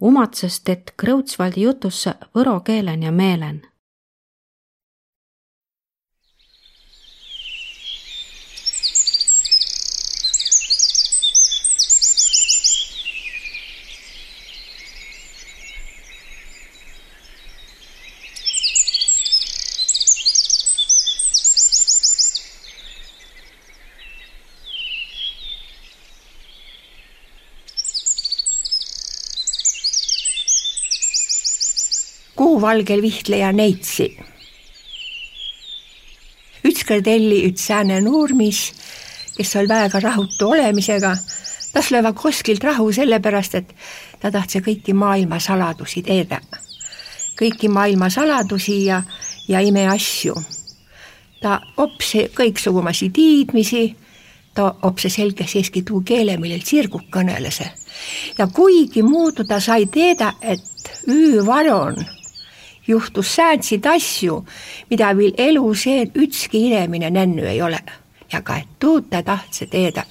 umatsest, et Krõutsvaldi jutussa võro keelen ja meelen kuuvalgel vihtleja neitsi. ükskord Elli üks sääne noormis, kes oli väega rahutu olemisega, tas lööva koskilt rahu sellepärast, et ta tahtsi kõiki maailma saladusi teada. kõiki maailma saladusi ja, ja imeasju. ta opsi kõiksugumasi tiidmisi, ta opsi selge siiski tuu keele, millel tsirguk kõneles. ja kuigi muudu ta sai teada, et öövaron juhtus säänsid asju, mida veel elu sees ükski inimene nännu ei ole ja ka tuud ta tahtse teeda.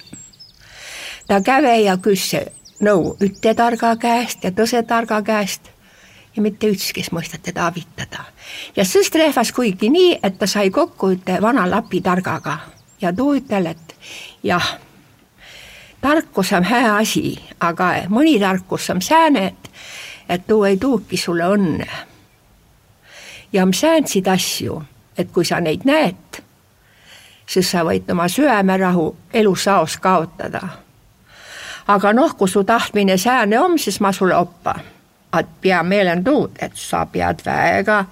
ta käve ja küsse nõu üte targa käest ja tõse targa käest ja mitte ükski ei mõista teda avitada. ja sõst rehvas kuigi nii, et ta sai kokku üte vana lapi targaga ja tuu ütel, et jah, tarkus on hää asi, aga mõni tarkus on sääne, et, et tuu ei tuuki sulle õnne ja on säänsid asju, et kui sa neid näed, siis sa võid oma süämerahu elusaos kaotada. aga noh, kui su tahtmine sääne on, siis ma sulle oppa. et pea meelen tuud, et sa pead väega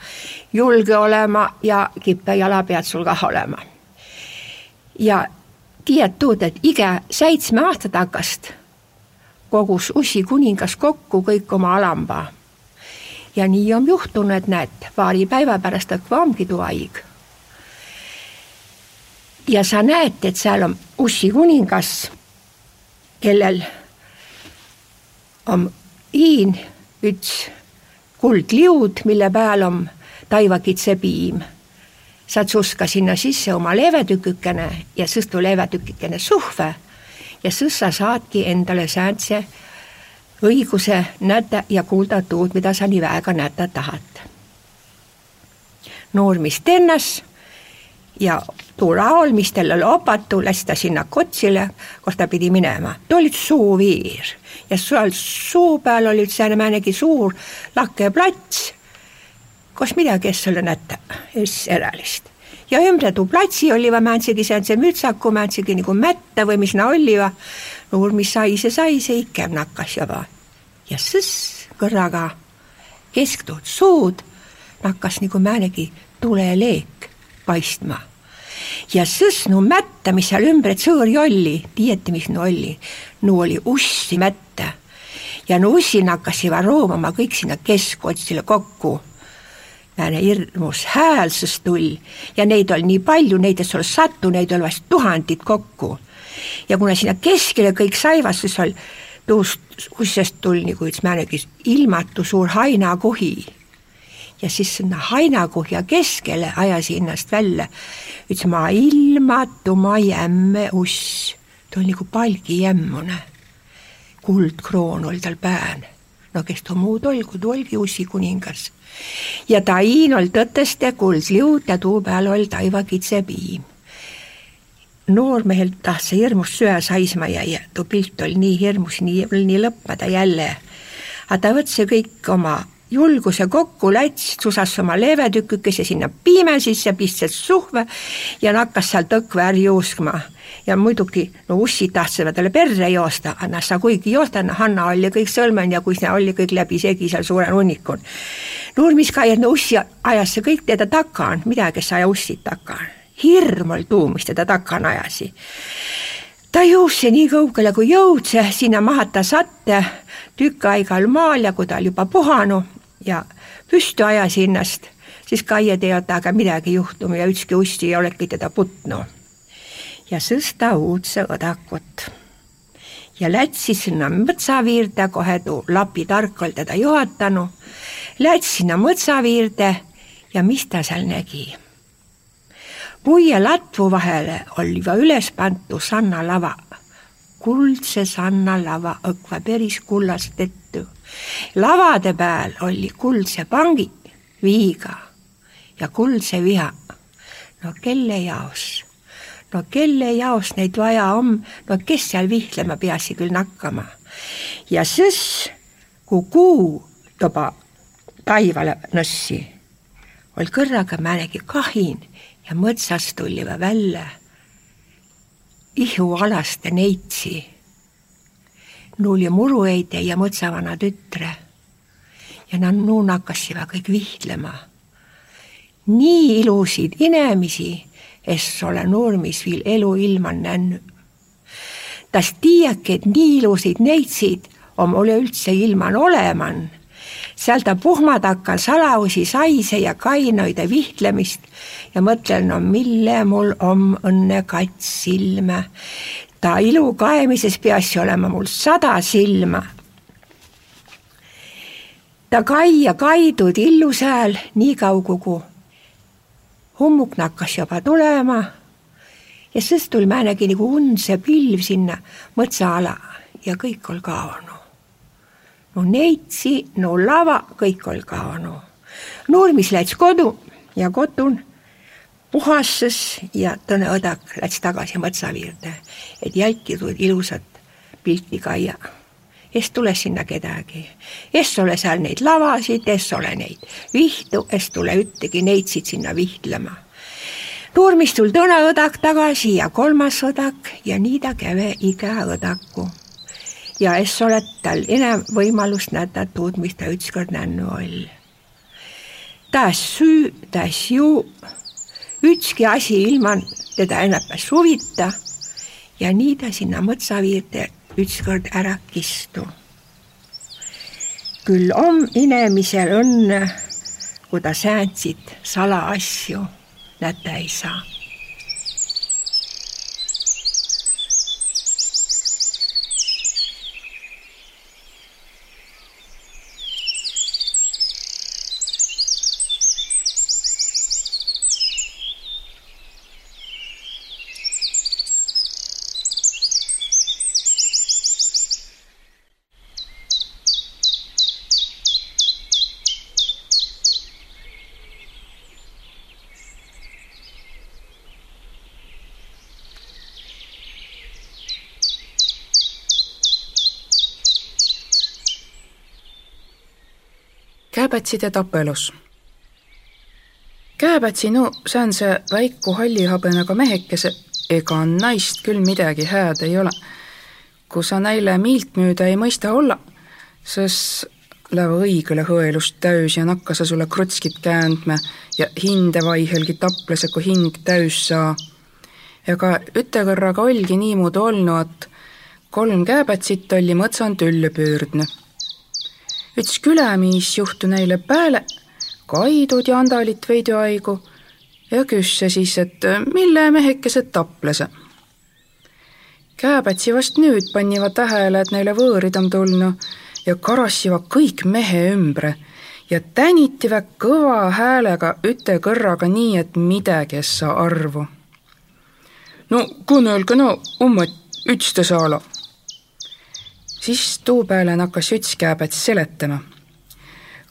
julge olema ja kippe jala pead sul kah olema. ja tiiad tuud, et iga seitsme aasta takast kogus Ussi kuningas kokku kõik oma alamba ja nii on juhtunud, näed, paari päeva pärast too haig. ja sa näed, et seal on Ussi kuningas, kellel on hiin üks kuldliud, mille peal on taivakitse piim. sa tsuska sinna sisse oma leevetükikene ja sõstu leevetükikene suhve ja sõs sa saadki endale sääntse õiguse näta ja kuulda tuud, mida sa nii väega näta tahad. noormis tennas ja tuu laul, mis tal oli opatu, läks ta sinna kotsile, kus ta pidi minema, too oli suuviir ja seal suu peal oli määnegi suur lakke plats, kus midagi es ole näta, es eralist ja ümber tuu platsi oli va määnsegi sääntse mütsaku, määnsegi nagu mätta või mis na oli no mis sai, see sai, see ikem nakkas juba. ja sõss kõrraga kesktuud suud nakkas nagu määnegi tuleleek paistma. ja sõss no mätta, mis seal ümbret sõõri oli, tiieti, mis no oli, no oli ussi mätta ja no ussi nakkas juba roomama kõik sinna keskotsile kokku hirmus häälsus tuli ja neid oli nii palju, neid ei ole sattu, neid oli vast tuhandid kokku. ja kuna sinna keskele kõik saivas, siis oli tuust ussest tuli nagu üks määnegi ilmatu suur hainakuhi. ja siis sinna hainakuhja keskele ajas ennast välja üks maa ilmatu maa jämme uss, ta oli nagu palgijämmune. kuldkroon oli tal pään no kes too muud olgu, tuu olgi ussi kuningas. ja Tainol tõteste kuldliud ja tuu peal oli taiva kitsepiim. noormehel tahtis hirmust söö saisma jäi, tuu pilt oli nii hirmus, nii, nii lõppeda jälle. aga ta võttis kõik oma julguse kokku, läts, susas oma leevetükikese sinna piime sisse, pistas suhve ja nakkas seal tõkve ära juuskma ja muidugi no ussid tahtsid talle perre joosta, aga nad sa kuigi joosta, Hanna oli kõik sõlmen ja kui see oli kõik läbisegi seal suurel hunnikul. Nurmis Kai, no ussi ajas see kõik teda takaan, midagi sa aja ussid takaan. hirm oli tuu, mis teda takaan ajasi. ta jõudse nii kaugele kui jõudse, sinna mahata satte tükk aega all maal ja kui ta oli juba puhanud ja püsti ajas ennast, siis Kaie teada, aga midagi juhtuma ja ükski ussi ei olegi teda putnud ja sõsta uudse õdakut. ja lätsi sinna mõtsaviirde, kohe tuu lapi tark oli teda juhatanud, läts sinna mõtsaviirde ja mis ta seal nägi? puu ja latvu vahele oli juba üles pandud sannalava, kuldse sanna lava õkva päris kullast ettu. Lavade peal oli kuldse pangi viiga ja kuldse viha. no kelle jaos? no kelle jaos neid vaja on, no kes seal vihtlema peasi küll nakkama. ja siis, kui kuu toba taivale nõssi, oli kõrraga määnegi kahin ja mõtsast tuli välja ihualaste neitsi. Nuuli murueide ja mõtsavana tütre. ja nad nuun hakkasivad kõik vihtlema. nii ilusid inemisi, es ole Nurmis viil elu ilman nännu. tas tiiäki, et nii ilusid neitsid om üleüldse ilman oleman seal ta puhmad hakkan salausi saise ja kainoide vihtlemist ja mõtlen, no mille mul om õnne kats silme. Ta ilu kaemises peaks olema mul sada silma. ta kai ja kaidud illusääl nii kaugu, kui hummuk nakkas juba tulema ja siis tuli määnegi nagu undse pilv sinna mõtsa ala ja kõik oli kaonud no neitsi, no lava, kõik oli kaonu. Nurmis läks kodu ja kotun puhastas ja Tõne Õdak läks tagasi mõtsaviirde, et jälkida ilusat pilti kaia. es tule sinna kedagi, es ole seal neid lavasid, es ole neid vihtu, es tule ühtegi neitsid sinna vihtlema. Nurmis tuli Tõne Õdak tagasi ja kolmas õdak ja nii ta käve iga õdaku ja es ole tal enam võimalust näidata tuud, mis ta ükskord nännu oli. ta süü, ta ju, ükski asi ilma teda ennapärast huvita ja nii ta sinna mõtsaviirde ükskord ära kistu. küll on inimesel õnne, kui ta sääntsid salaasju näta ei saa Kääbätsid ja tapelus. Kääbätsi, no säändse väiku hallihabõnaga mehekese, ega naist küll midagi hääd ei ole. kui sa näile miilt müüda ei mõista olla, siis läva õigele hõelust täüs ja nakka sa sulle krutskit käändme ja hinde vaihelgi taplase, kui hing täüs saa. ka ütekõrraga olgi niimoodi olnud, et kolm kääbätsit oli mõtsan tülli pöördne üts külämiis juhtu neile pääle, kaidud ja andalit veidi aigu ja küsse siis, et mille mehekesed taplese. Kääbätsi vast nüüd pannivad tähele, et neile võõrid on tulnud ja karassivad kõik mehe ümbre ja tänitivät kõva häälega üte kõrraga nii, et midagi es saa arvu. no kõnelge no, ummat ütste saala siis tuu peale nakkas Juts Kääbets seletama.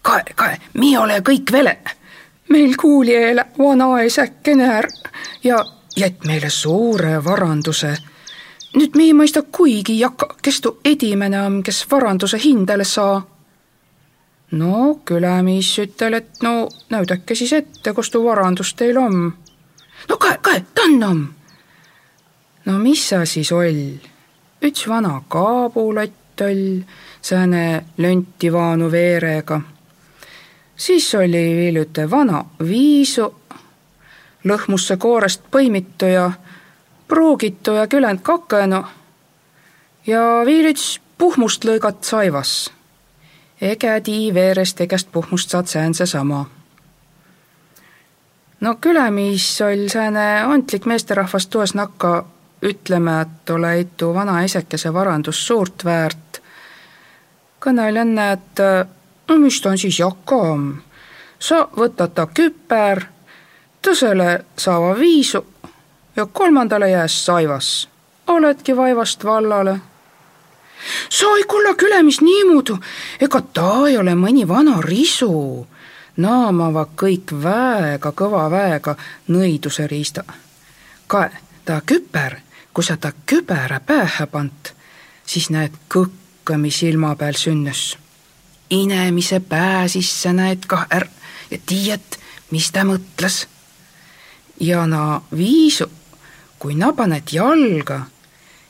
kae, kae, mi ole kõik vele. meil kuuli eele vanaaesäkke näär ja jätt meile suure varanduse. nüüd mi ei mõista kuigi jakka, kes tuu edimene on, kes varanduse hindele saa. no külämiis ütel, et no näüdake siis ette, kus tuu varandus teil on. no kae, kae, tann on. no mis sa siis oll? üks vana kaabulott toll, sääne löntivaanu veerega. siis oli üte vana viisu, lõhmusse koorest põimitu ja pruugitu ja küländ kakenu ja veel üks puhmust lõigat saivas. ege tii veerest egast puhmust saad säänse sama no külämiis oll sääne antlik meesterahvas tuas nakka ütleme, et ole itu vana isekese varandus suurt väärt, kõnel enne, et no mis ta on siis jakam. sa võtad ta küper, tõsele saava viisu ja kolmandale jääs saivas. oledki vaevast vallale. sa ei kulla külemis niimoodi, ega ta ei ole mõni vana risu. naamavad kõik väega kõva väega nõiduse riista. kae, ta küper, kui sa ta kübera pähe pand, siis näed kõkke, mis ilma peal sünnus. inemise pää sisse näed kah är ja tiiad, mis ta mõtles. ja na viisu, kui na paned jalga,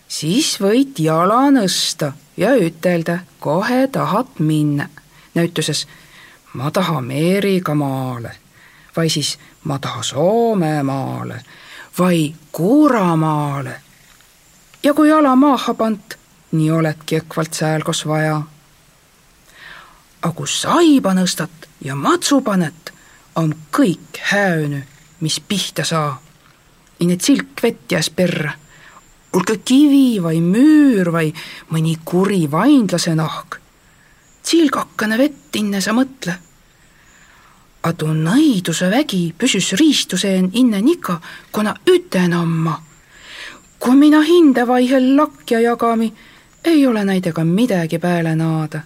siis võid jala nõsta ja ütelda, kohe tahad minna. näituses ma tahan Ameerika maale või siis ma tahan Soome maale või Kuuramaale. Ja kui jala maaha pand, nii oledki õkvalt sääl, kus vaja. aga kui saiba nõstat ja matsu panet, on kõik häönü, mis pihta saa. ja need silk vett jääs perre. olgu kivi või müür või mõni kuri vainlase nahk. silgakene vett inne sa mõtle. A tuu nõiduse vägi püsüs riistuseen inne nika, kuna ütenamma. kui mina hinde vaihel lakja jagami, ei ole näidega midagi pääle naada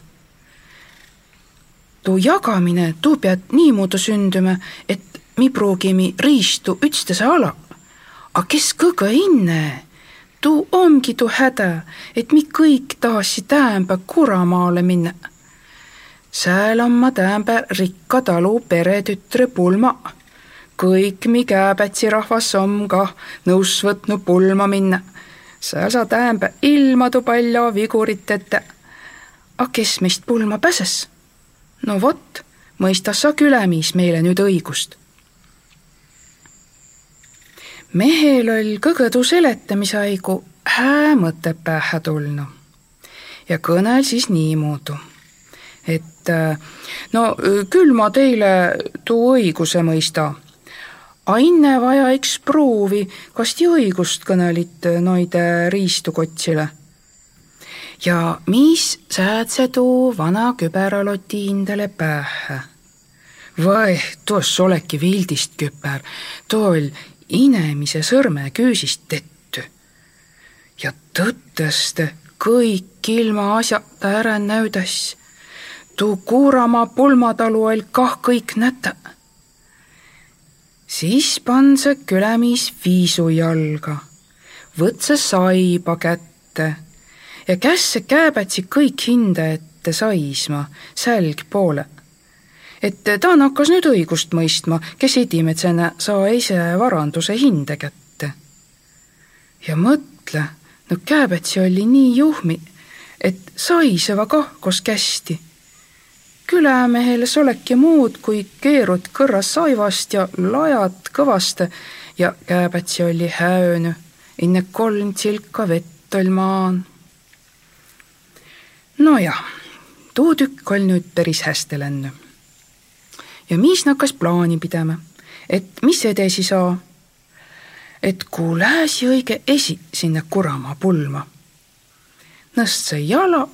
tuu jagamine, tuu pead niimoodi sündima, et mi pruugime riistu ütstese ala. A kes kõige inne, tuu ongi tuu häda, et mi kõik tahasi täämbä Kuramaale minna. sääl on ma täämbä rikka talu peretütre pulma. Kõik mi kääbätsi rahvas on kah nõus võtnud pulma minna. sääl sa täämbä ilma tuu palju viguriteta. A kes meist pulma pääses? no vot, mõistas sa külemis meile nüüd õigust. mehel oll kõgõdu seletamise aigu hää mõte pähe tulnu ja kõnel siis niimoodi, et no küll ma teile tuu õiguse mõista a inne vaja eks pruuvi, kas ti õigust kõnelit noide riistukotsile ja mis säädse tuu vana küberaloti hindele pähe. Vai, tuossa oleki vildist küper, too oll inemise sõrmeküüsist tetty. ja tõttõste kõik ilma asjata ära näüdas. tuu Kuuramaa pulmatalu oll kah kõik näta. Siis pan see külemis viisu jalga, võtse saiba kätte ja kässe kääbätsi kõik hinde ette saisma sälg poole. et ta nakkas nüüd õigust mõistma, kes edimetsena saa ise varanduse hinde kätte. ja mõtle, no kääbätsi oli nii juhmi, et saiseva kahkos kästi külämehel soleki muud kui keerud kõrra saivast ja lajad kõvaste ja kääbätsi oli häönü, inne kolm tsilka vett oll maan nojah, tuu tükk oll nüüd päris hästi lännu. ja mis nakkas plaani pidama, et mis edasi saa. et kui lääsi õige esi sinna Kuramaa pulma, nõst see jala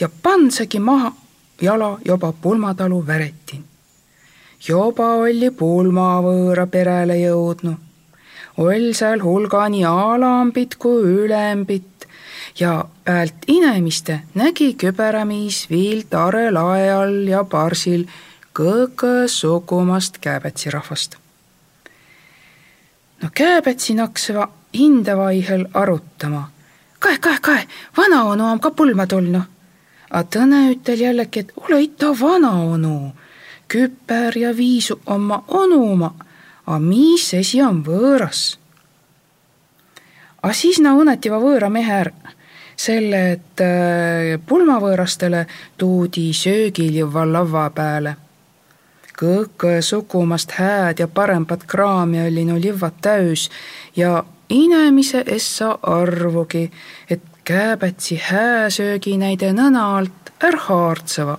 ja pandsegi maha jala juba pulmatalu väretin. juba oli pulma võõra perele jõudnud, oll seal hulga nii alambit kui ülembit, ja päält inemiste nägi küberamiis viil tare lae all ja parsil kõõgõ sugumast kääbätsi rahvast. no kääbätsi nakseva hindevaihel arutama. kae, kae, kae, vanaonu on ka pulma tulnud. A tõne ütel jällegi, et ole ita vanaonu, küper ja viisu oma onuma, a mis esi on võõras. A siis na õnetiva võõra mehe ära selle, et äh, pulmavõõrastele tuudi söögiljuva lava peale. kõik sugumast hääd ja parempat kraami oli no livvad täüs ja inemise essa arvugi, et kääbätsi hääsöögi näide nõna alt är haartseva.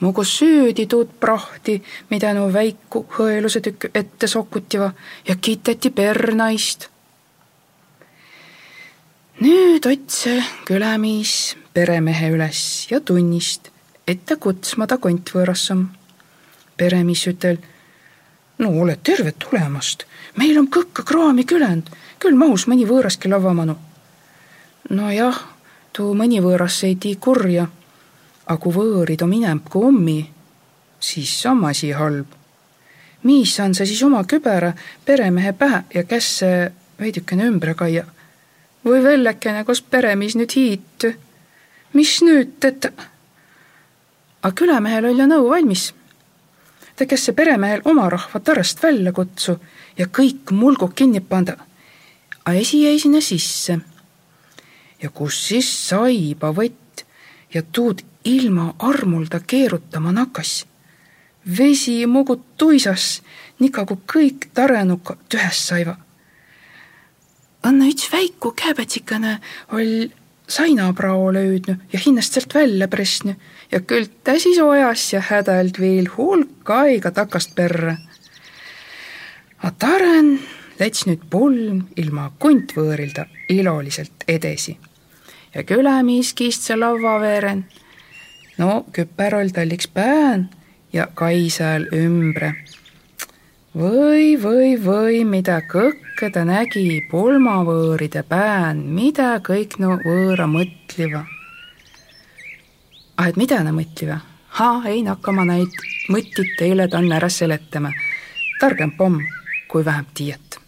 mugu süüdi tuud prahti, mida no väiku hõeluse tükk ette sokutiva ja kiteti pernaist nüüd otse külamees peremehe üles ja tunnist, et ta kutsma ta kontvõõrassam. peremees ütel, no oled terve tulemast, meil on kõkke kraami küländ, küll mahus mõni võõraski lavamanu. Nojah, tuu mõni võõras ei tii kurja, a kui võõrid om inämb kui ommi, siis om asi halb. miis saan sa siis oma kübera peremehe pähe ja kässe veidükene ümbre kaia või vellekene, kus peremees nüüd hiitu. mis nüüd tetä? A külämehel oli nõu valmis. ta käis see peremehel oma rahva tarest välja kutsu ja kõik mulgud kinni panda. A esi jäi sinna sisse. Ja kus siis saiba võtt ja tuud ilma armulda keerutama nakas. vesi mugud tuisas, kui kõik tarenukad tühest saiva Anna üks väiku käbetsikene oll sainaprao löödnü ja hinnast sealt välja pressnü ja küll ta siis ojas ja hädald veel hulk aega takast perre. A Taren läts nüüd pulm ilma kuntvõõrilda iloliselt edesi ja külamees kistse laua veeren. no küper oll tal iks pään ja Kaisal ümbre või, või, või mida kõkke ta nägi pulmavõõride pään, mida kõik no võõra mõtliva. ah, et mida na mõtliva? ha, ei nakka ma neid mõttit teile tanna ära seletama. targem pomm, kui vähem tiiet.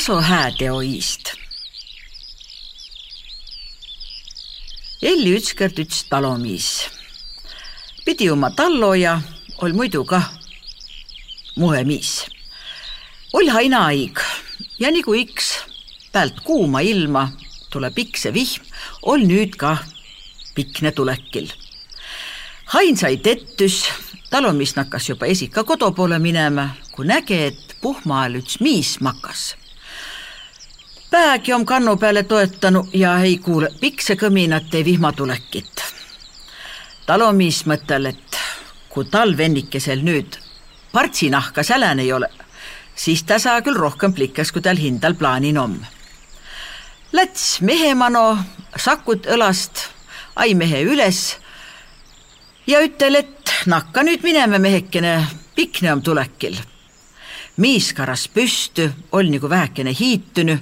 Tasu hääteoist. Elli ütskõrd üts talomiis. pidi oma talloja, ol muidu kah muhemiis. ol haina aig ja nagu iks päält kuuma ilma tuleb ikse vihm, ol nüüd kah pikne tulekil. hain sai tettüs, talomis nakkas juba esika kodu poole minema, kui näge, et puhma all üks miis makas Päägi on kannu peale toetanud ja ei kuule pikse kõminat ei vihmatulekit. talomiis mõttel, et kui talvennikesel nüüd partsinahka sälän ei ole, siis ta saa küll rohkem plikkes, kui tal hindal plaanin on. Läts mehemano, sakut õlast, ai mehe üles ja ütel, et nakka nüüd minema, mehekene, pikne on tulekil. miis karas püstü, ol nagu vähekene hiitunu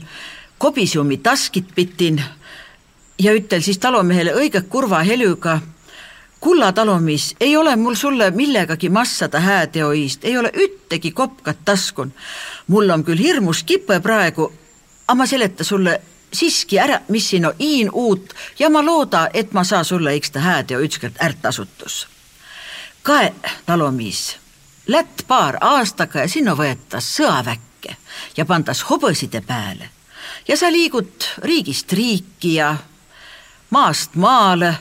kobisumi taskit pitin ja ütel siis talomehele õige kurva helüga. kulla talomis, ei ole mul sulle millegagi massada hääteoist, ei ole üttegi kopkat taskun. mul on küll hirmus kipe praegu, aga ma seleta sulle siiski ära, mis siin on iin uut ja ma looda, et ma saa sulle eks ta hääteo ükskord ärtasutus. kae talomis, lätt paar aastaga ja sinna võetas sõaväkke ja pandas hobõside peale ja sa liigud riigist riiki ja maast maale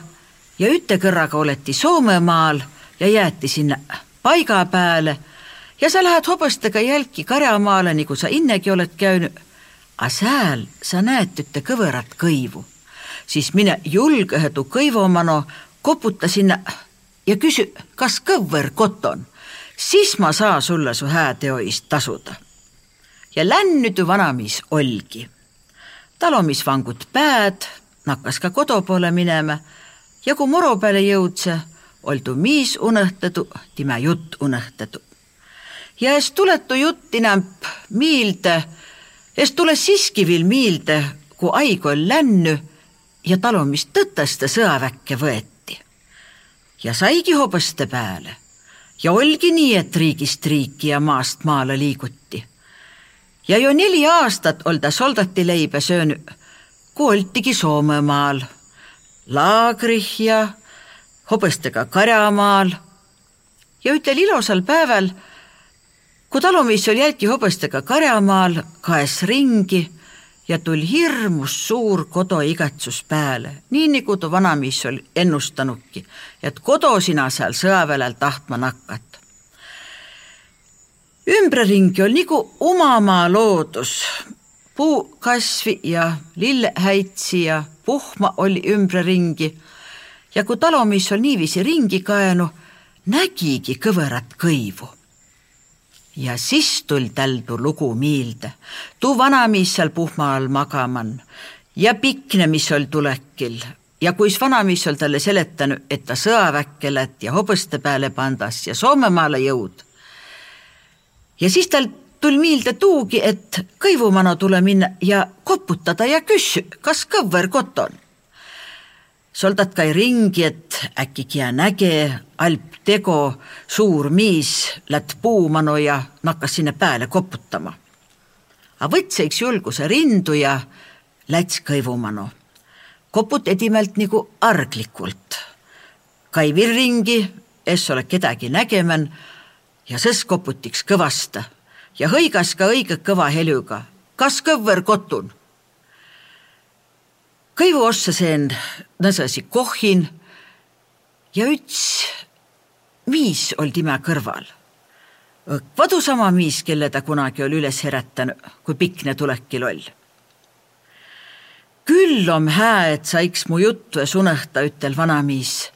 ja ütekõrraga oleti Soomemaal ja jäeti sinna paiga peale ja sa lähed hobustega jälki Karjamaale, nagu sa innegi oled käinud. A sääl sa näed ühte kõverat kõivu, siis mine julge tuu kõivumano, koputa sinna ja küsi, kas kõver koton, siis ma saa sulle su hääteoist tasuda. ja lännüdu vanamis olgi talomisvangud pääd, nakkas ka kodu poole minema ja kui muru peale jõudse, oldu miis unõhtadu, time jutt unõhtadu. ja es tuletu jutt enam miilde, es tule siiski veel miilde, kui aig on lännu ja talumist tõteste sõjaväkke võeti. ja saigi hobõste peale ja olgi nii, et riigist riiki ja maast maale liiguti ja jo neli aastat ol ta soldatileibe söönud, kui oltigi Soomemaal, laagrih ja hobustega Karjamaal ja ütel ilusal päeval, kui talumees oli jälgi hobustega Karjamaal, kaes ringi ja tuli hirmus suur koduigatsus pääle, nii nagu too vanamees oli ennustanudki, et kodu sina seal sõjaväel tahtma nakkat. Ümberringi oli nagu omamaa loodus, puukasvi ja lillehäitsi ja puhma oli ümberringi ja kui talumees oli niiviisi ringi kaenu, nägigi kõverat kõivu ja siis tuli tal tuu lugu miilde. tuu vanamees seal puhma all magaman ja pikne, mis oli tulekil ja kuis vanamees oli talle seletanud, et ta sõjaväkke lätt ja hobõste peale pandas ja Soomemaale jõud. Ja siis tal tuli miilde tuugi, et kõivumano tule minna ja koputada ja küss, kas kõver kott on soldat käi ringi, et äkki kia näge, alp tego, suur miis lätt puumanu ja nakkas sinna pääle koputama. A võtseks julguse rindu ja läts kõivumanu. koput edimelt nagu arglikult. kaivil ringi, es ole kedagi nägemän ja sõs koputiks kõvasta ja hõigas ka õige kõva helüga. kas kõvver kotun? kõivu ossa seen nõsasi kohhin ja üts miis oli tema kõrval. vadu sama miis, kelle ta kunagi oli üles herätanud, kui pikne tulekil oll. küll om hää, et sa iks mu juttu es unehta, ütel vanamiis.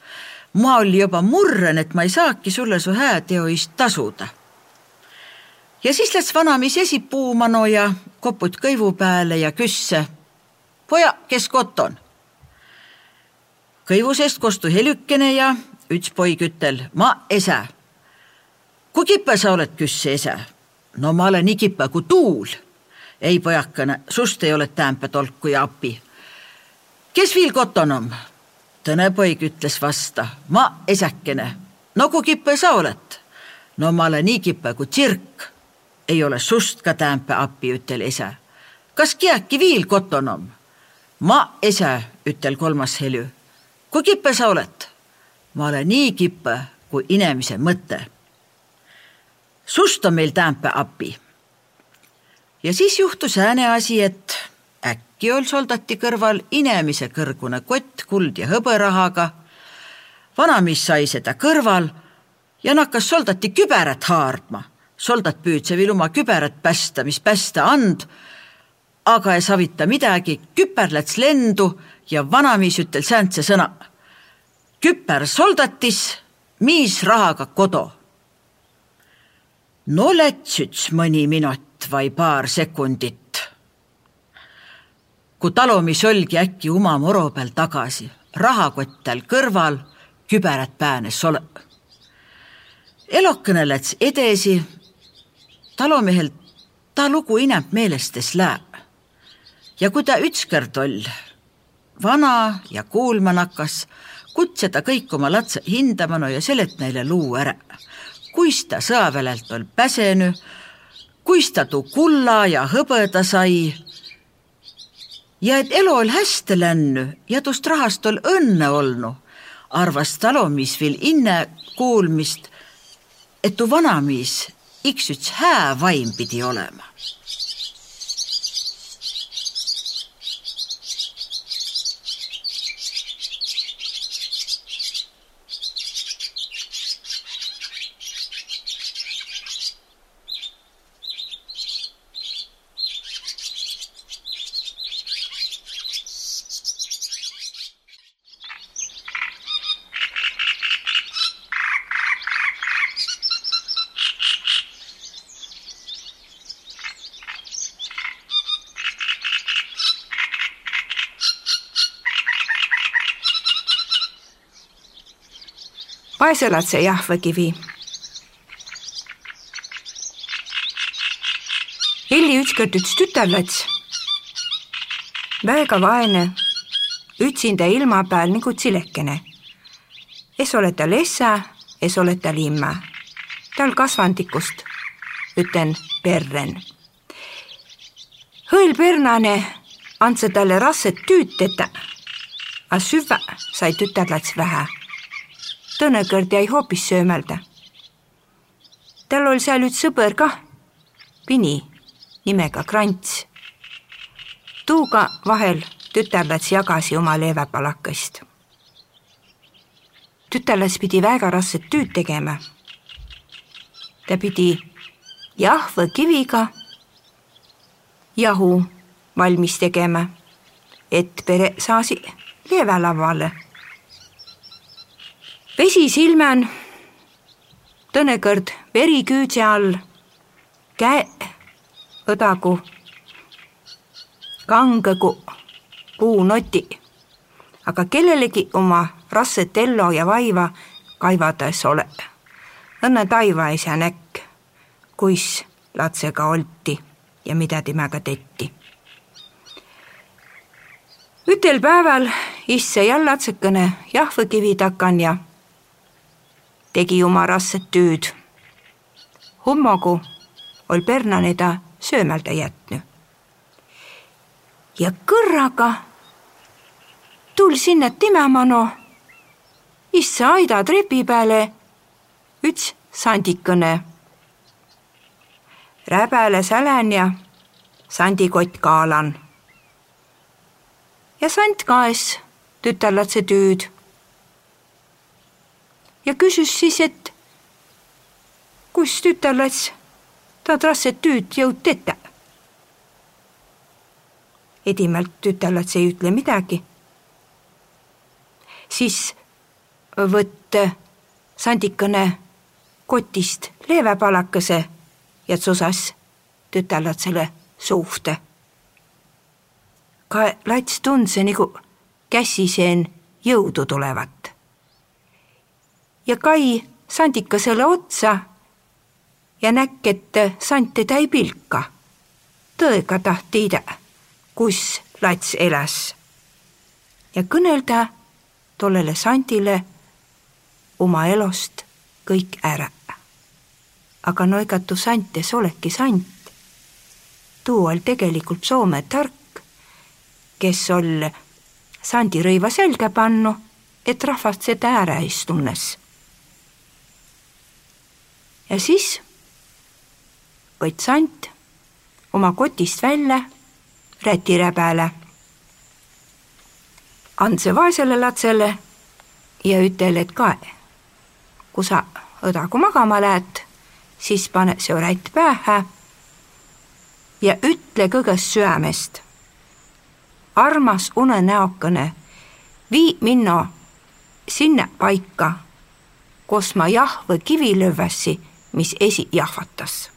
Ma oli juba murren, et ma ei saaki sulle su hää teo eest tasuda. ja siis läks vanamees esipuumanu ja koput kõivu peale ja küsse poja, kes kott on? kõivu seest kostu helükene ja üts poig ütel, ma ese. kui kipe sa oled, küsse ese? no ma olen nii kipe kui tuul. ei, pojakene, sust ei ole täämpe tolku ja api. kes viil kotonom? tõne poig ütles vasta, ma esekene. no kui kipe sa oled? no ma olen nii kipe kui tsirk. ei ole sust ka täämpe api, ütel ise. kas kiäki viil kotonom? ma ise, ütel kolmas helju. kui kippe sa oled? ma olen nii kippe kui inimese mõte. sust on meil tämpe api. ja siis juhtus ääne asi, et äkki ol soldati kõrval inimese kõrgune kott kuld ja hõberahaga. vanamees sai seda kõrval ja nakkas soldati küberat haardma. soldat püüdse veel oma küberat päästa, mis päästa and aga ei savita midagi, küper läks lendu ja vanamees ütel sääntse sõna. küper soldatis, miis rahaga kodu. no läts üks mõni minut või paar sekundit. Kui talumees olgi äkki oma moro peal tagasi, rahakott tal kõrval, küberat päänes ole. elukene läks edasi, talumehel ta lugu ineb meelestes läheb ja kui ta ükskord oll vana ja kuulma nakkas, kutse ta kõik oma latse hindama no ja selet neile luu ära. kuis ta sõjaväelt ol päsenu, kuis ta tuu kulla ja hõbeda sai. Ja et elu ol hästi lännu ja tust rahast ol õnne olnu, arvas talumis veel inne kuulmist, et tuu vanamees iks üks hää vaim pidi olema paeselatse jahvakivi. Elli ükskord üks tütarlats, väega vaene, ütsinda ilma peal nagu tsilekene. es ole tal essa, es ole tal imma, tal kasvandikust, ütlen perren. hõil pernane andse talle rasset tüüd teda, a süvä sai tütarlats vähe tõnekõrd jäi hoopis söömelda. tal oli seal üks sõber kah, Pini nimega Krants. tuuga vahel tütarlats jagasi oma leevapalakast. tütarlats pidi väga rasket tööd tegema. ta pidi jahva kiviga jahu valmis tegema, et pere saasi leevelavale. Vesi silman, tõnekõrd veri küüdse all, käe õdagu, kangegu puunoti, aga kellelegi oma rasset ellu ja vaiva kaivades ole. õnne taiva ei saa näkk, kuis latsega olti ja mida temaga tetti. ütel päeval isse jallatsekene jahvõkivi takan ja tegi oma rasset tööd. hummogu ol pernane ta söömältä jätnud. ja kõrraga tul sinna timemano, issa aida trepi peale üts sandikene räbele sälän ja sandikott kaalan. ja sant kaes tütarlatse tüüd. Ja küsis siis, et kus tütarlats ta rasset tüüd jõud teta. edimalt tütarlats ei ütle midagi. siis võtt sandikene kotist leevepalakese ja tsusas tütarlatsele suhte. ka lats tundse nagu käsiseen jõudu tulevat. Ja Kai sandikasele otsa ja näkk, et sant teda ei pilka. tõega taht tiida, kus lats elas. ja kõnelda tollele sandile oma elost kõik ära aga noigatu santes oleki sant. tuu ol tegelikult Soome tark, kes ol sandirõiva selga pannu, et rahvast seda ära istunnes. Ja siis võtt sant oma kotist välja rätire peale. and see vaesele latsele ja ütel, et kae, kui sa õdagu magama lähed siis pane see rätt pähe ja ütle kõigest süämest. armas unenäokene, vii minno sinna paika, kus ma jahvõ kivi lövväsi, mis esi jahvatas.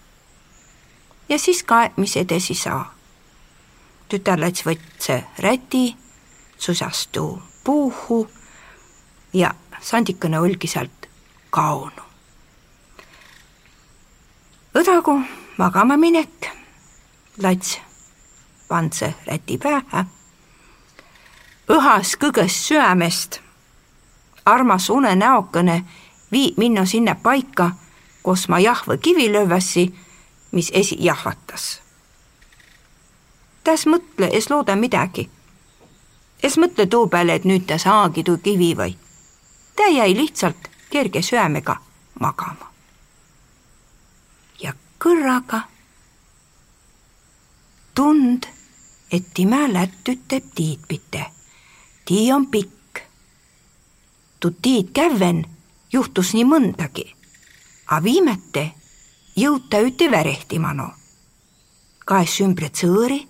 ja siis ka, mis edasi saa. tütarlats võtse räti, susastu puuhu ja sandikene olgi sealt kaonu õdagu magama minek. lats pandse räti pähe. õhas kõgest süämest. armas unenäokene vii minno sinna paika, kus ma jahvõ kivi lövväsi, mis esi jahvatas. täs mõtle, es looda midagi. es mõtle tuu peale, et nüüd ta saagi tuu kivi või. ta jäi lihtsalt kerge süämega magama kõrraga. tund, et time lätt ütleb tiidpite. tii on pikk. tu tiid käven juhtus nii mõndagi, a viimete jõuta üte värehtimano. kaes ümbre sõõri,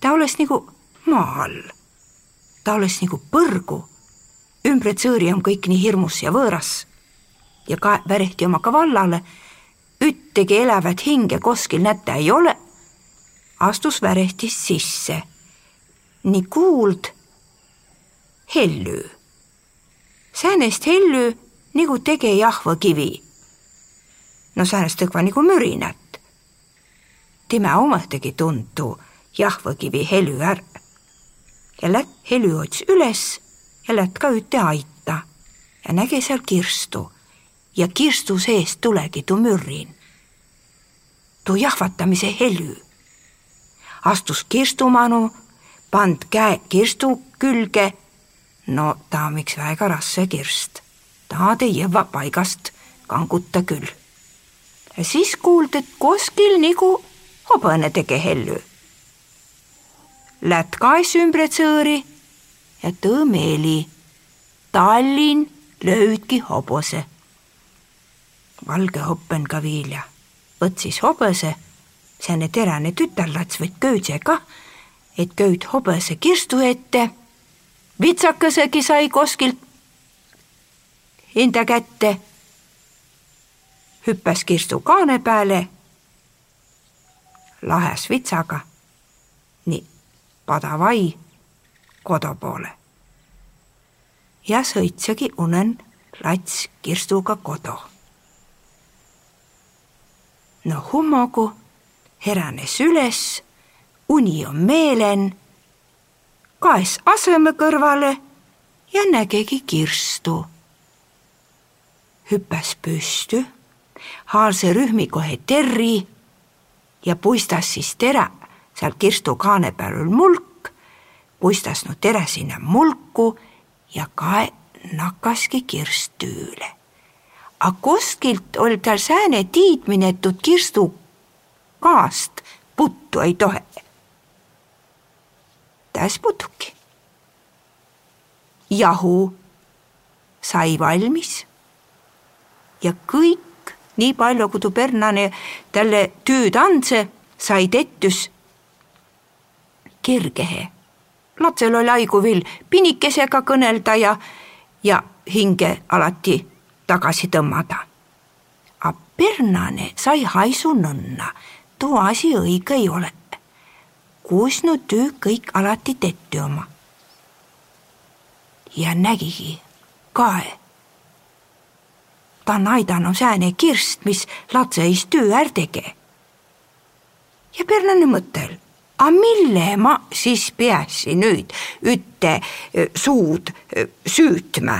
ta oleks nagu maa all. ta oleks nagu põrgu. ümbre sõõri on kõik nii hirmus ja võõras. ja ka värehti oma kavallale üttegi elävat hinge koskil näta ei ole, astus värehtist sisse. nii kuuld hellü. säänest hellü nagu tege jahvakivi. No säänest õkva nagu mürinat. tema omategi tuntu jahvakivi helü ära. ja lätt helü ots üles ja lätt ka üte aita ja nägi seal kirstu ja kirstu seest tulegi tuu mürrin. tuu jahvatamise helü. astus kirstumanu, pand käe kirstu külge. no ta miks väga rasse kirst, ta jõua paigast kanguta küll. Ja siis kuuld, et kuskil nagu hobõne tege helü. lät kaes ümbre tsõõri ja tõõ meeli. Tallinn löüdki hobuse. valge hoppen ka viilja, võtsis hobuse, sääne teräne tütarlats võtt köödse kah, et kööd hobuse kirstu ette. vitsakesegi sai koskilt enda kätte. Hüppas kirstu kaane peale. lahes vitsaga. nii, padavai kodu poole. ja sõitsegi unen lats kirstuga kodu. no hummogu heränes üles, uni on meelen, kaes aseme kõrvale ja nägigi kirstu hüppas püstü, haalse rühmi kohe terri ja puistas siis tere seal kirstu kaane peal mulk, puistas no tere sinna mulku ja kae nakkaski kirst tüüle. A kuskilt oli tal sääne tiidmine, et tuud kirstu kaast puttu ei tohe. täis putuki. jahu sai valmis ja kõik, nii palju kui tu pernane talle tüüd andse, sai tettüs kergehe. lapsel oli aigu vill pinikesega kõnelda ja, ja hinge alati tagasi tõmmada. A pernane sai haisu nõnna, too asi õige ei ole. kus nu töö kõik alati tetti oma. ja nägigi kae ta on aidanud sääne kirst, mis latseis töö är tege. ja perlane mõttel, a mille ma siis peasi nüüd ütte suud süütma?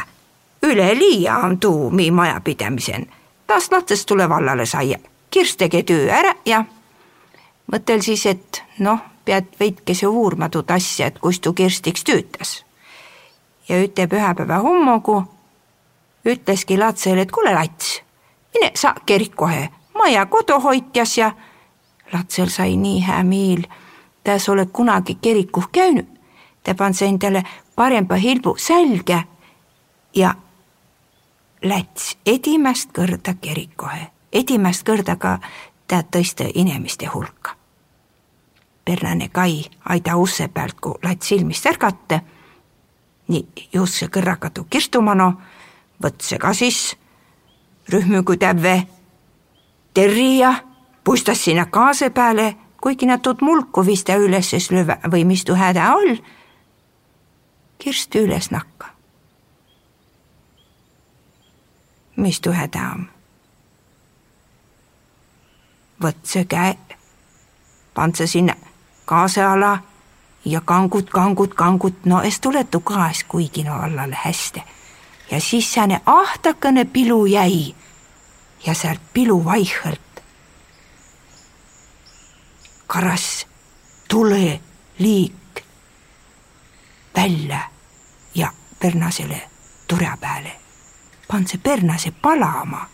üleliia on tuu mi majapidamisen. las latsest tuleb vallale saia, kirst tege töö ära ja mõtel siis, et noh, pead veidkese uurma tuud asja, et kus tuu kirstiks töötas. ja üte pühapäeva hommogu ütleski latsele, et kuule, lats, mine sa kerik kohe, ma jää koduhoidjas ja latsel sai nii hää miil. ta sa oled kunagi kerikuh käinud, ta pand endale parempa hilbu sälge ja läts edimest kõrda kerikohe, edimest kõrda ka ta tõsta inimeste hulka. Pernane Kai aida usse pealt, kui lats silmist ärgata. nii, just see kõrraga tuu kirstumano võtse ka siis rühmügu tävve terria, puistas sinna kaase peale, kuigi nad tuud mulku vista üles lööva või mis tuu häda all. kirst üles nakka. mis tuu häda on? võtse käe, pandse sinna kaase ala ja kangud, kangud, kangud, no es tule tu kaas kuigi no allale hästi ja siis sääne ahtakene pilu jäi ja sealt pilu vaihõlt karas tule liik välja ja pernasele turja peale. pan see pernase palama.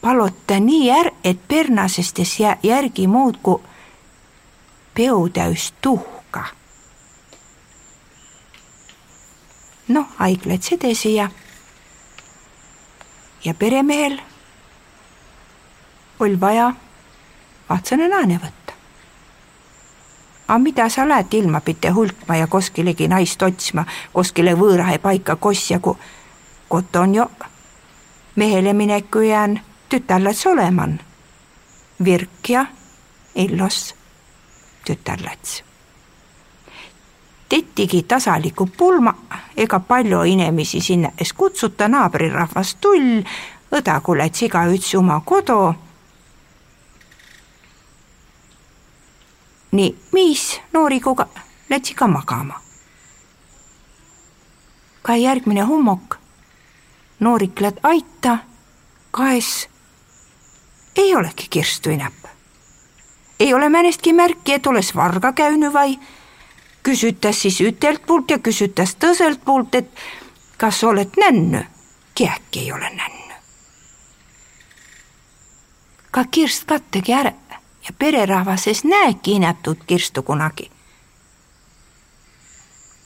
palota nii är-, et pernasestes järgi muudkui peotäis tuhka noh, haiglaid edasi ja ja peremehel oli vaja vahtsane naane võtta. aga mida sa lähed ilma pite hulkma ja koskilegi naist otsima, kuskile võõrahe paika kosja, kui kott on ju mehele mineku jään tütarlats oleman. Virk ja Illos tütarlats tettigi tasaliku pulma, ega palju inimesi sinna es kutsuta, naabrirahvas tull, õdagu läts igaüts oma kodu. nii, miis noorikuga lätsi ka magama. ka järgmine hommok, noorik lätt aita, kaes ei olegi kirstu inäp. ei ole määnestki märki, et oleks varga käinud või küsitas siis ütelt poolt ja küsitas tõselt poolt, et kas oled nännu. Kiäki ei ole nännu. ka kirst kattegi ära ja pererahvas es näeki inätud kirstu kunagi.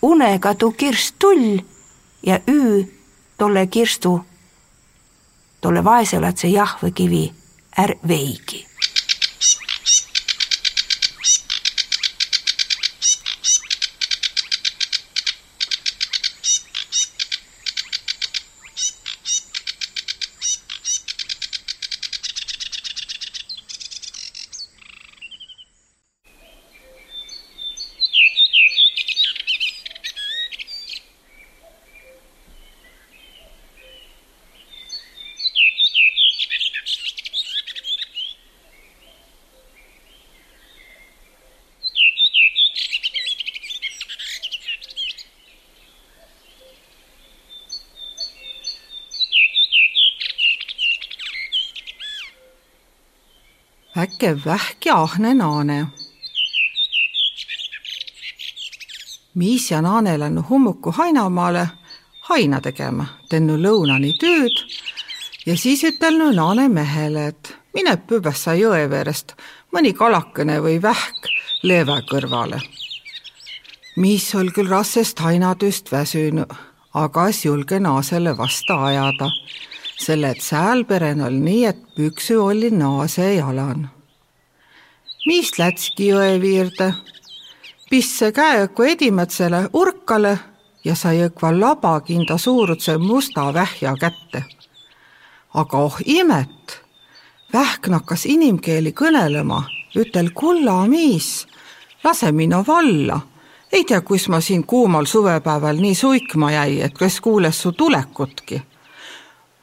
unega tuu kirst tull ja üü tolle kirstu, tolle vaeselatse jahvekivi är veigi väkev vähk ja ahne naane. miis ja naane läinud hummuku Hainamaale haina tegema, tennu lõunani tööd ja siis ütelnu naane mehele, et mine pübessa jõe veerest mõni kalakene või vähk leeve kõrvale. miis oli küll rassest hainatööst väsünud, aga julge naasele vasta ajada selle, et säälperen oli nii, et püksü oli naase jalan. Mis lätski jõe viirde, pisse käeõkku edimätsele urkale ja sai õkva labakinda suuruse musta vähja kätte. aga oh imet, vähk nakkas inimkeeli kõnelema, ütel kulla miis, lase minu valla. Ei tea, kus ma siin kuumal suvepäeval nii suikma jäi, et kes kuules su tulekutki.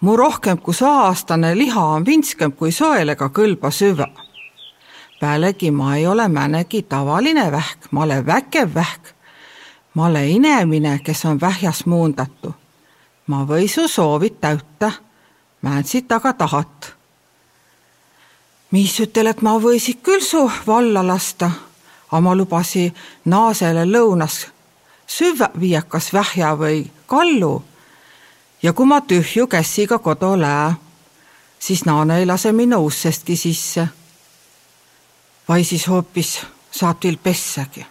Mu rohkem kui saastane liha on vinskem kui soelega kõlba süva. Pealegi ma ei ole määnegi tavaline vähk, ma olen väkev vähk. ma olen inemine, kes on vähjas muundatu. ma või su soovid täüta, määnsid aga tahat. mis ütel, et ma võisid küll su valla lasta, aga ma lubasi naasele lõunas süva viia kas vähja või kallu ja kui ma tühju käsiga kodu lää, siis naane ei lase minna ussestki sisse. Vai siis hoopis saab teil pessagi.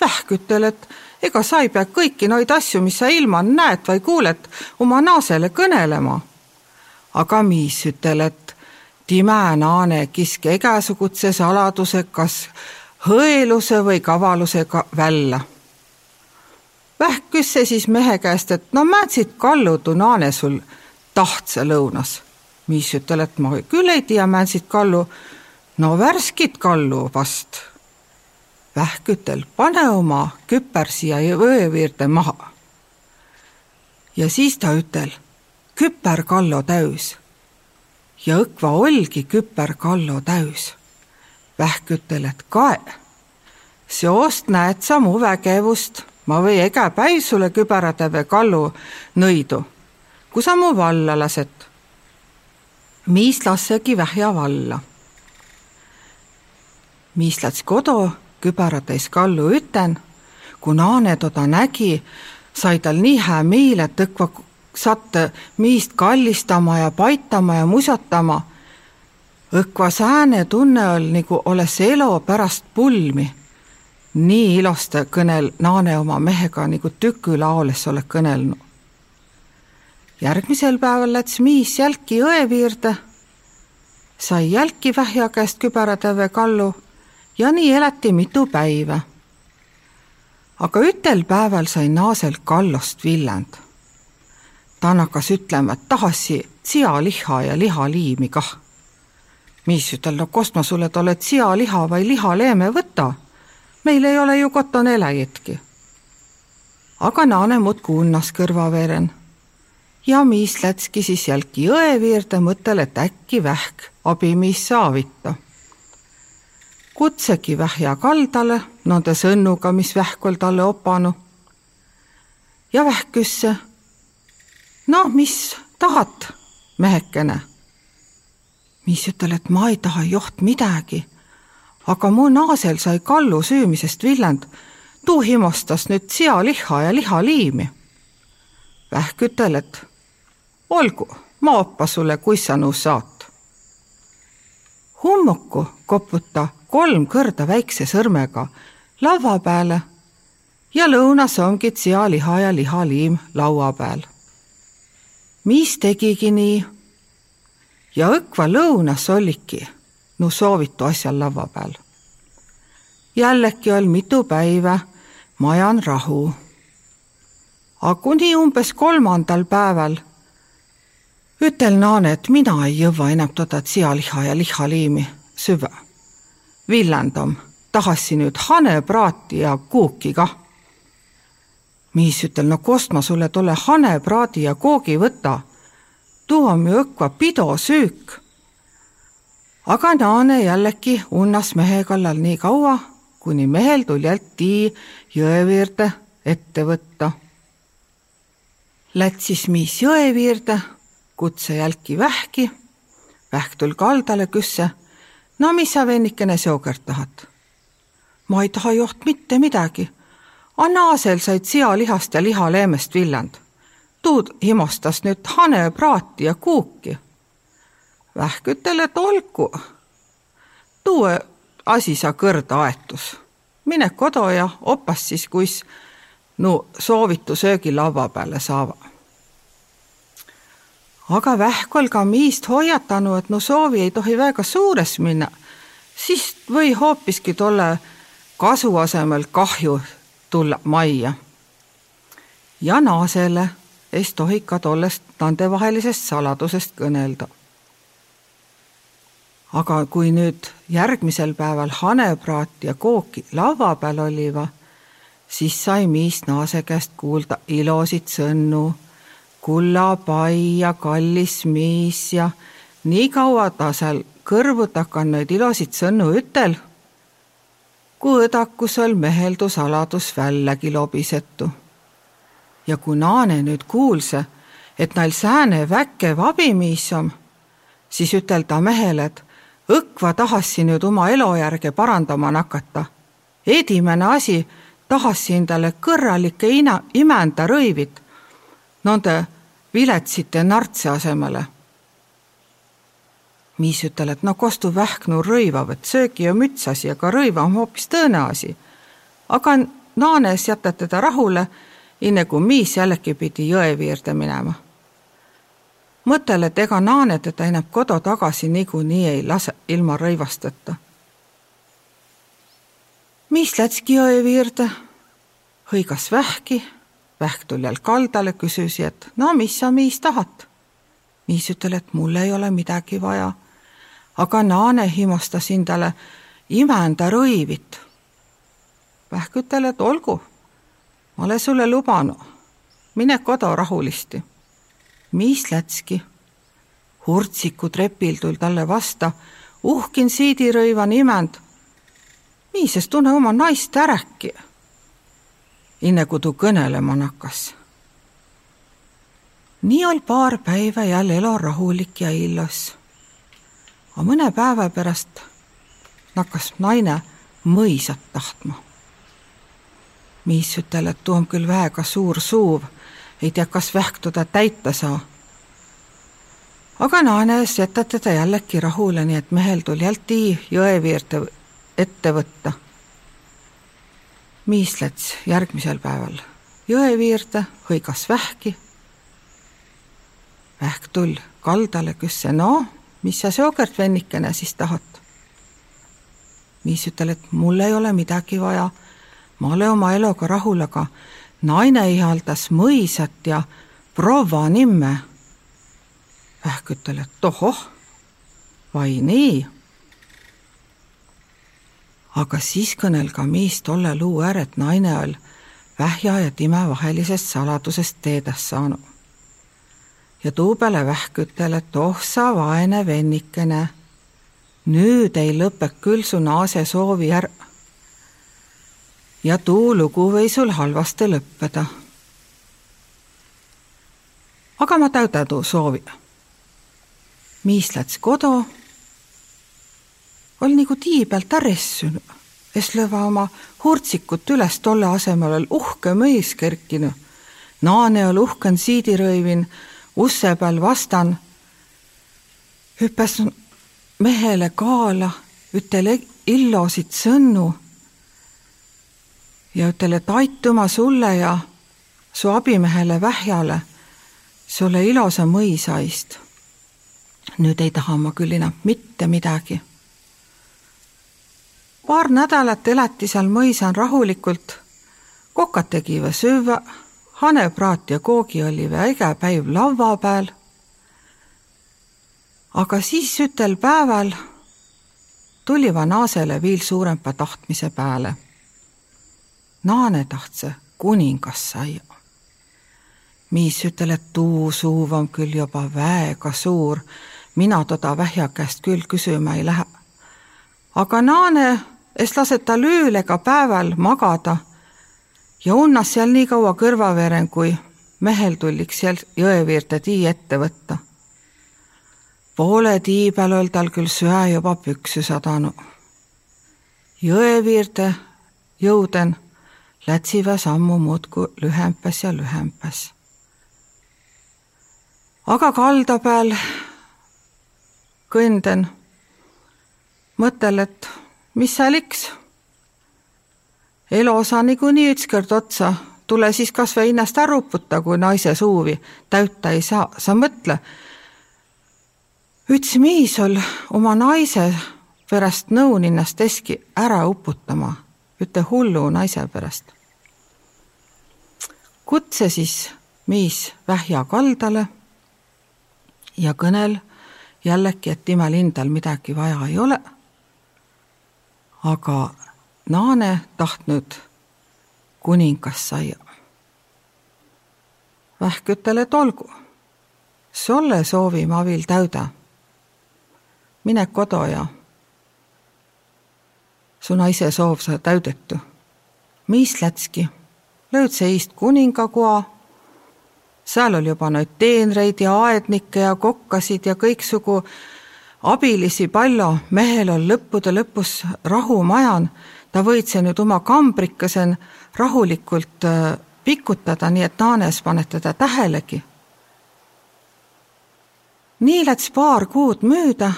Vähk ütel, et ega sa ei pea kõiki neid asju, mis sa ilma näed või kuuled, oma naasele kõnelema. aga miis ütel, et time naane kiske igasuguse saladuse kas hõeluse või kavalusega välja Vähk küsse siis mehe käest, et no määtsid kallu tunaane sul tahtse lõunas. mis ütel, et ma küll ei tea, määtsid kallu. No värskit kallu vast. Vähk ütel, pane oma küper siia vööviirde maha. ja siis ta ütel, küper kallo täis. ja õkva olgi küper kallo täis. Vähk ütel, et kae, seost näed sa mu vägevust ma või ega päi sulle kübaratäve kallu nõidu, kui sa mu valla lased. miis lassegi vähja valla. Miis läts kodu kübaratäis kallu üten, kui naane toda nägi, sai tal nii hää meel, et õkva satte miist kallistama ja paitama ja musatama. õkva sääne tunne oli nagu oleks elu pärast pulmi nii ilosta kõnel naane oma mehega nagu tükülaoles oled kõnelnud. järgmisel päeval läks miis jälki jõe viirde, sai jälki vähja käest kübaratäve kallu ja nii elati mitu päiva. aga ütel päeval sai naasel kallost villand. ta hakkas ütlema, et tahasi sealiha ja lihaliimi kah. miis ütel, no kust ma sulle tolle sealiha või lihaleeme võta meil ei ole ju kotoneläjitki. aga naane muudkui unnas kõrvaveren. ja miis lätski siis jälki jõe viirde mõttel, et äkki vähk abimiis saavita. Kutsegi vähja kaldale nende sõnnuga, mis vähk ol talle opanud. ja vähk küsse. no mis tahad, mehekene? miis ütel, et ma ei taha joht midagi aga mu naasel sai kallu süümisest villand. tuu himustas nüüd sealiha ja lihaliimi. Vähk ütel, et olgu, ma oppa sulle, kuis sa nõus saad. hummuku koputa kolm kõrda väikse sõrmega lava peale ja lõunas ongi sealiha ja lihaliim laua peal. mis tegigi nii? ja õkva lõunas oligi no soovitu asjal laua peal. jällegi oli mitu päiva, majan rahu. aga kuni umbes kolmandal päeval ütel Naane, et mina ei jõua enam toda sealiha ja lihaliimi süve. Villandom, tahassi nüüd hanepraati ja kuuki kah. mis ütel, no kost ma sulle tolle hanepraadi ja koogi võta? tuu on ju õkva pidosüük aga Naane jällegi unnas mehe kallal nii kaua, kuni mehel tuli tii jõeviirde ette võtta. Lätsis miis jõeviirde, kutse jälki vähki, vähk tul kaldale küsse. No mis sa vennikene seokert tahad? ma ei taha joht mitte midagi. Annaasel said sealihast ja lihaleemest villand. tuud himostas nüüd hanepraati ja kuuki vähkütele tolku. tuu asi sa kõrda aetus. mine kodu ja opas siis, kuis no soovitu söögilaua peale saava. Aga vähk ol ka miist hoiatanud, et no soovi ei tohi väga suures minna, siis või hoopiski tolle kasu asemel kahju tulla majja. ja naasele ei tohi ka tollest nandevahelisest saladusest kõnelda aga kui nüüd järgmisel päeval hanepraat ja kooki laua peal oliva, siis sai Miis Naase käest kuulda ilosid sõnu. Kulla pai ja kallis Miis ja nii kaua ta seal kõrvu takan neid ilosid sõnu ütel, kui õdakus ol meheldu saladus väljagi lobisetu. ja kui Naane nüüd kuulse, et neil sääne väkev abimiis on, siis ütel ta mehele, et õkva tahassi nüüd oma elujärge parandama nakata. edimene asi, tahassi endale kõrralikke ina-, imenda rõivit nende viletsite nartse asemele. Miis ütel, et no kostu vähknu rõivav, et söögi ja müts asi, aga rõiva on hoopis tõene asi. aga Naanes jätab teda rahule, enne kui Miis jällegi pidi jõe viirde minema mõttele, et ega Naane teda enam kodu tagasi niikuinii ei lase ilma rõivasteta. mis lätski jõe viirde, hõigas vähki, vähk tuli jälle kaldale, küsis, et no mis sa, miis tahad. miis ütel, et mul ei ole midagi vaja. aga Naane himustas endale imenda rõivit. vähk ütel, et olgu, ma olen sulle lubanud, mine kodu rahulisti mis lätski. Hurtsiku trepil tuli talle vasta, uhkin siidirõiva nimend. miises tunne oma naist äräki. Enne kui tuu kõnelema nakkas. nii oli paar päeva jälle elu rahulik ja illos. aga mõne päeva pärast nakkas naine mõisat tahtma. miis ütel, et tuu on küll väga suur suuv ei tea, kas vähk teda täita saa. aga Naanes jätab teda jällegi rahule, nii et mehel tuli jälti jõeviirde ette võtta. Miis läks järgmisel päeval jõeviirde, hõigas vähki. vähk tull kaldale, küsse, no mis sa seokert vennikene siis tahad? Miis ütel, et mul ei ole midagi vaja, ma olen oma eluga rahul, aga naine ihaldas mõisat ja proua nimme. Vähk ütel, et tohoh, vai nii. Aga siis kõnel ka miis tolle luu ääret naine all vähja ja time vahelisest saladusest teedas saanud. ja tuu peale Vähk ütel, et oh sa vaene vennikene, nüüd ei lõpe küll su naase soovi ära ja tuu lugu või sul halvasti lõppeda. aga ma täuda tuu soovi. miis läts kodu, ol nagu tii pealt äressynud, es lõva oma hurtsikut üles tolle asemel ol uhke mõis kerkinud. Naane ol uhken siidirõivin, usse peal vastan, hüppas mehele kaala, ütel illosid sõnnu ja ütel, et aitüma sulle ja su abimehele Vähjale sulle ilosa mõisaist. nüüd ei taha ma küll enam mitte midagi. Paar nädalat elati seal mõisan rahulikult, kokad tegi või sööva, hanepraat ja koogi oli või äge päiv laua peal. aga siis ütel päeval tuli Vanasele viil suurempa tahtmise peale. Naane tahtse kuningas saia miis ütel, et tuu suuv on küll juba väega suur, mina toda vähja käest küll küsima ei lähe. aga naane, es lased tal ööl ega päeval magada ja unnas seal nii kaua kõrvaveren, kui mehel tulliks seal jõeviirde tii ette võtta. poole tii peal oli tal küll söe juba püksü sadanud. jõeviirde jõuden lätsiva sammu muudkui lühempas ja lühempas aga kalda peal kõnden, mõtlen, et mis seal iks. elu saa niikuinii ükskord otsa, tule siis kas või ennast ära uputa, kui naise suuvi täüta ei saa, sa mõtle. üks miis ol oma naise pärast nõun ennast eski ära uputama, üte hullu naise pärast. kutse siis miis vähja kaldale ja kõnel jällegi, et imal hindal midagi vaja ei ole. Aga Naane tahtnud kuningas saia. Vähk ütel, et olgu, sulle soovi ma viil täüda. mine kodu ja su naise soov sa täüdetu. mis lätski, lööd seist kuningakoa seal oli juba neid teenreid ja aednikke ja kokkasid ja kõiksugu abilisi palju, mehel on lõppude lõpus rahumajan, ta võitse nüüd oma kambrikasen rahulikult äh, pikutada, nii et Naanes paneb teda tähelegi. nii läks paar kuud mööda,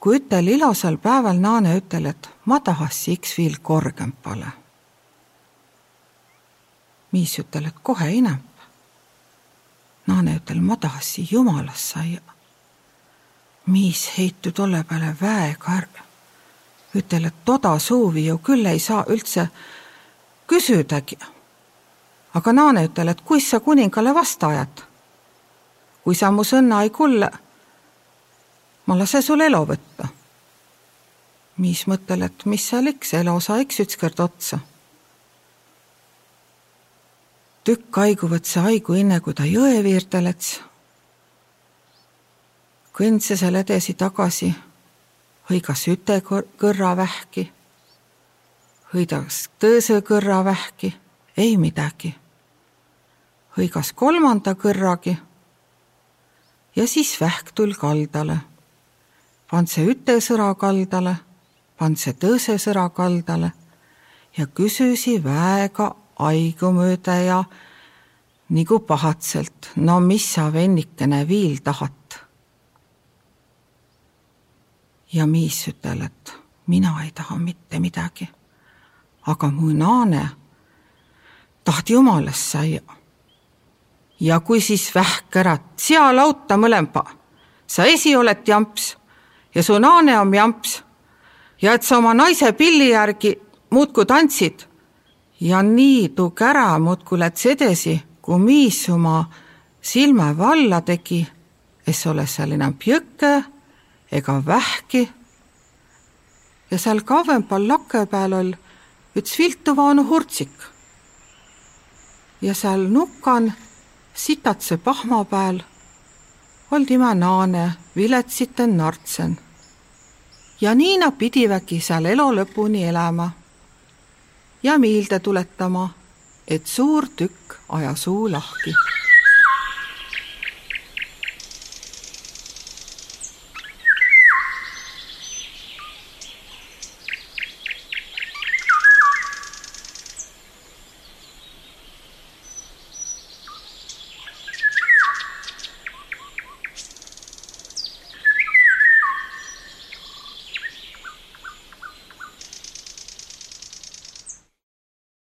kui ütel ilusal päeval Naane ütel, et ma tahaks iks viil korgem pole. miis ütel, et kohe enam Naane ütel, ma tahtsin jumalast saia. Miis heitu tolle peale väega ära. ütel, et toda suuvi ju küll ei saa üldse küsidagi. aga Naane ütel, et kuis sa kuningale vasta ajad. kui sa mu sõna ei kulle, ma lase sul elu võtta. miis mõttel, et mis seal iks, elu sa iks ükskord otsa tükk aigu võtse aigu enne, kui ta jõeviirde läts. Kõndse seal edasi-tagasi, hõigas üte kõrra vähki, hõidas tõõse kõrra vähki, ei midagi. hõigas kolmanda kõrragi ja siis vähk tul kaldale. pand see üte sõra kaldale, pand see tõõse sõra kaldale ja küsisi väega aigumööda ja nagu pahatselt, no mis sa vennikene viil tahat? Ja miis ütel, et mina ei taha mitte midagi. aga mu naane tahti jumalast saia. ja kui siis vähk ära, sea lauta mõlemba, sa esi oled jamps ja su naane on jamps ja et sa oma naise pilli järgi muudkui tantsid ja nii tuu kära muudkui läts edasi, kui miis oma silma valla tegi, es ole seal enam pjöke ega vähki. ja seal kauempal lakke peal ol üks viltu vaanu hurtsik. ja seal nukan sitatse pahma peal old ima naane viletsite nartsen. ja nii nad pidivägi seal elu lõpuni elama ja meelde tuletama, et suur tükk aja suu lahki